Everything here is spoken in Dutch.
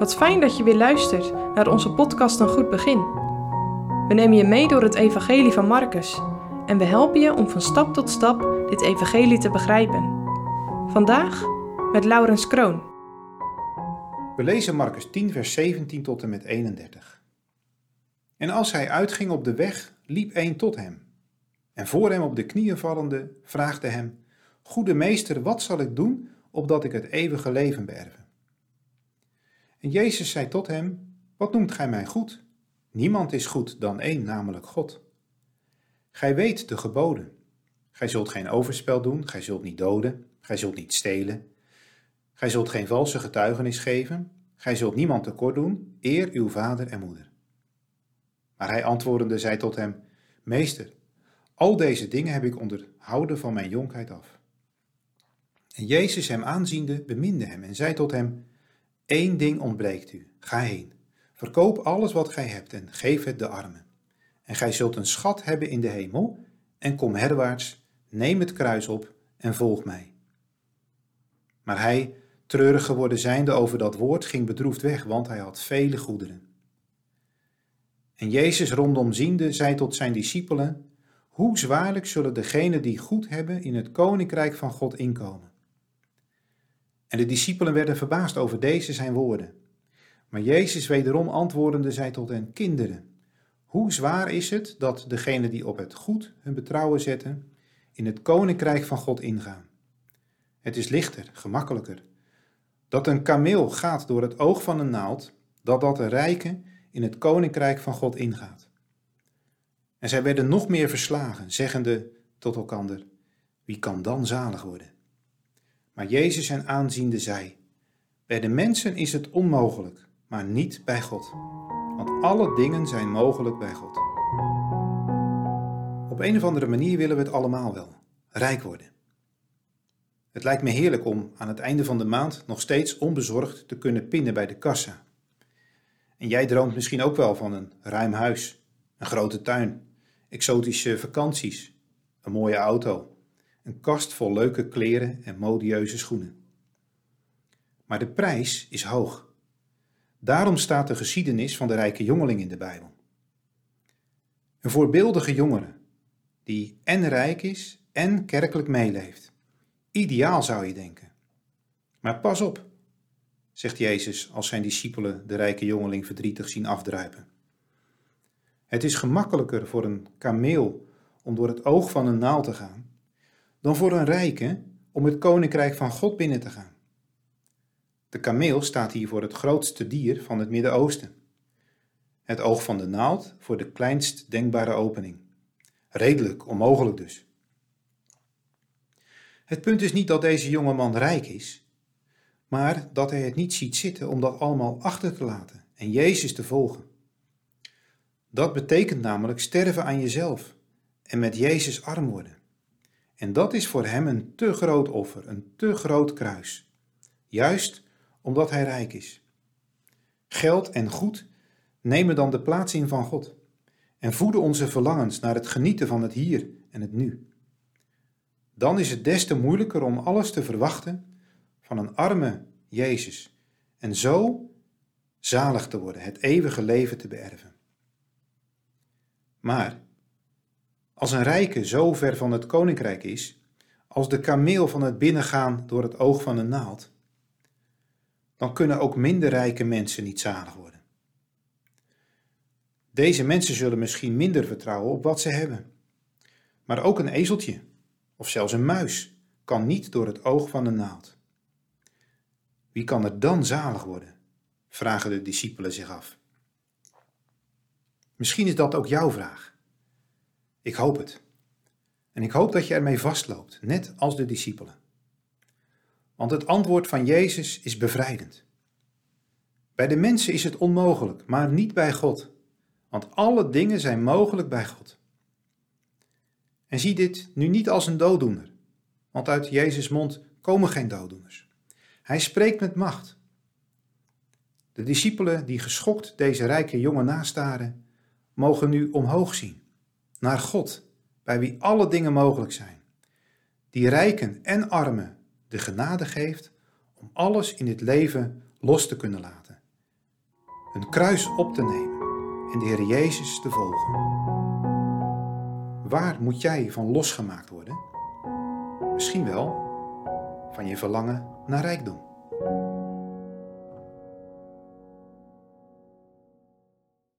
Wat fijn dat je weer luistert naar onze podcast Een Goed Begin. We nemen je mee door het Evangelie van Marcus en we helpen je om van stap tot stap dit Evangelie te begrijpen. Vandaag met Laurens Kroon. We lezen Marcus 10, vers 17 tot en met 31. En als hij uitging op de weg, liep een tot hem. En voor hem op de knieën vallende, vraagde hem: Goede meester, wat zal ik doen, opdat ik het eeuwige leven beërven? En Jezus zei tot hem: Wat noemt gij mij goed? Niemand is goed dan één, namelijk God. Gij weet de geboden. Gij zult geen overspel doen, gij zult niet doden, gij zult niet stelen. Gij zult geen valse getuigenis geven, gij zult niemand tekort doen, eer uw vader en moeder. Maar hij antwoordende zei tot hem: Meester, al deze dingen heb ik onderhouden van mijn jonkheid af. En Jezus hem aanziende beminde hem en zei tot hem: Eén ding ontbreekt u. Ga heen. Verkoop alles wat gij hebt en geef het de armen. En gij zult een schat hebben in de hemel. En kom herwaarts, neem het kruis op en volg mij. Maar hij, treurig geworden zijnde over dat woord, ging bedroefd weg, want hij had vele goederen. En Jezus rondom ziende, zei tot zijn discipelen: Hoe zwaarlijk zullen degenen die goed hebben in het koninkrijk van God inkomen? En de discipelen werden verbaasd over deze zijn woorden. Maar Jezus wederom antwoordende zei tot hen, kinderen, hoe zwaar is het dat degenen die op het goed hun betrouwen zetten, in het koninkrijk van God ingaan? Het is lichter, gemakkelijker. Dat een kameel gaat door het oog van een naald, dat dat een rijke in het koninkrijk van God ingaat. En zij werden nog meer verslagen, zeggende tot elkander, wie kan dan zalig worden? Maar Jezus hen aanziende zei: Bij de mensen is het onmogelijk, maar niet bij God. Want alle dingen zijn mogelijk bij God. Op een of andere manier willen we het allemaal wel: rijk worden. Het lijkt me heerlijk om aan het einde van de maand nog steeds onbezorgd te kunnen pinnen bij de kassa. En jij droomt misschien ook wel van een ruim huis, een grote tuin, exotische vakanties, een mooie auto een kast vol leuke kleren en modieuze schoenen. Maar de prijs is hoog. Daarom staat de geschiedenis van de rijke jongeling in de Bijbel. Een voorbeeldige jongere, die en rijk is en kerkelijk meeleeft. Ideaal zou je denken. Maar pas op, zegt Jezus als zijn discipelen de rijke jongeling verdrietig zien afdruipen. Het is gemakkelijker voor een kameel om door het oog van een naald te gaan dan voor een rijke om het koninkrijk van God binnen te gaan. De kameel staat hier voor het grootste dier van het Midden-Oosten. Het oog van de naald voor de kleinst denkbare opening. Redelijk onmogelijk dus. Het punt is niet dat deze jonge man rijk is, maar dat hij het niet ziet zitten om dat allemaal achter te laten en Jezus te volgen. Dat betekent namelijk sterven aan jezelf en met Jezus arm worden. En dat is voor hem een te groot offer, een te groot kruis. Juist omdat hij rijk is. Geld en goed nemen dan de plaats in van God en voeden onze verlangens naar het genieten van het hier en het nu. Dan is het des te moeilijker om alles te verwachten van een arme Jezus en zo zalig te worden, het eeuwige leven te beërven. Maar als een rijke zo ver van het koninkrijk is, als de kameel van het binnengaan door het oog van een naald, dan kunnen ook minder rijke mensen niet zalig worden. Deze mensen zullen misschien minder vertrouwen op wat ze hebben. Maar ook een ezeltje, of zelfs een muis, kan niet door het oog van een naald. Wie kan er dan zalig worden? vragen de discipelen zich af. Misschien is dat ook jouw vraag. Ik hoop het. En ik hoop dat je ermee vastloopt, net als de discipelen. Want het antwoord van Jezus is bevrijdend. Bij de mensen is het onmogelijk, maar niet bij God. Want alle dingen zijn mogelijk bij God. En zie dit nu niet als een dooddoener, want uit Jezus' mond komen geen dooddoeners. Hij spreekt met macht. De discipelen die geschokt deze rijke jongen nastaren, mogen nu omhoog zien naar God, bij wie alle dingen mogelijk zijn, die rijken en armen de genade geeft om alles in dit leven los te kunnen laten een kruis op te nemen en de Heer Jezus te volgen. Waar moet jij van losgemaakt worden? Misschien wel van je verlangen naar rijkdom.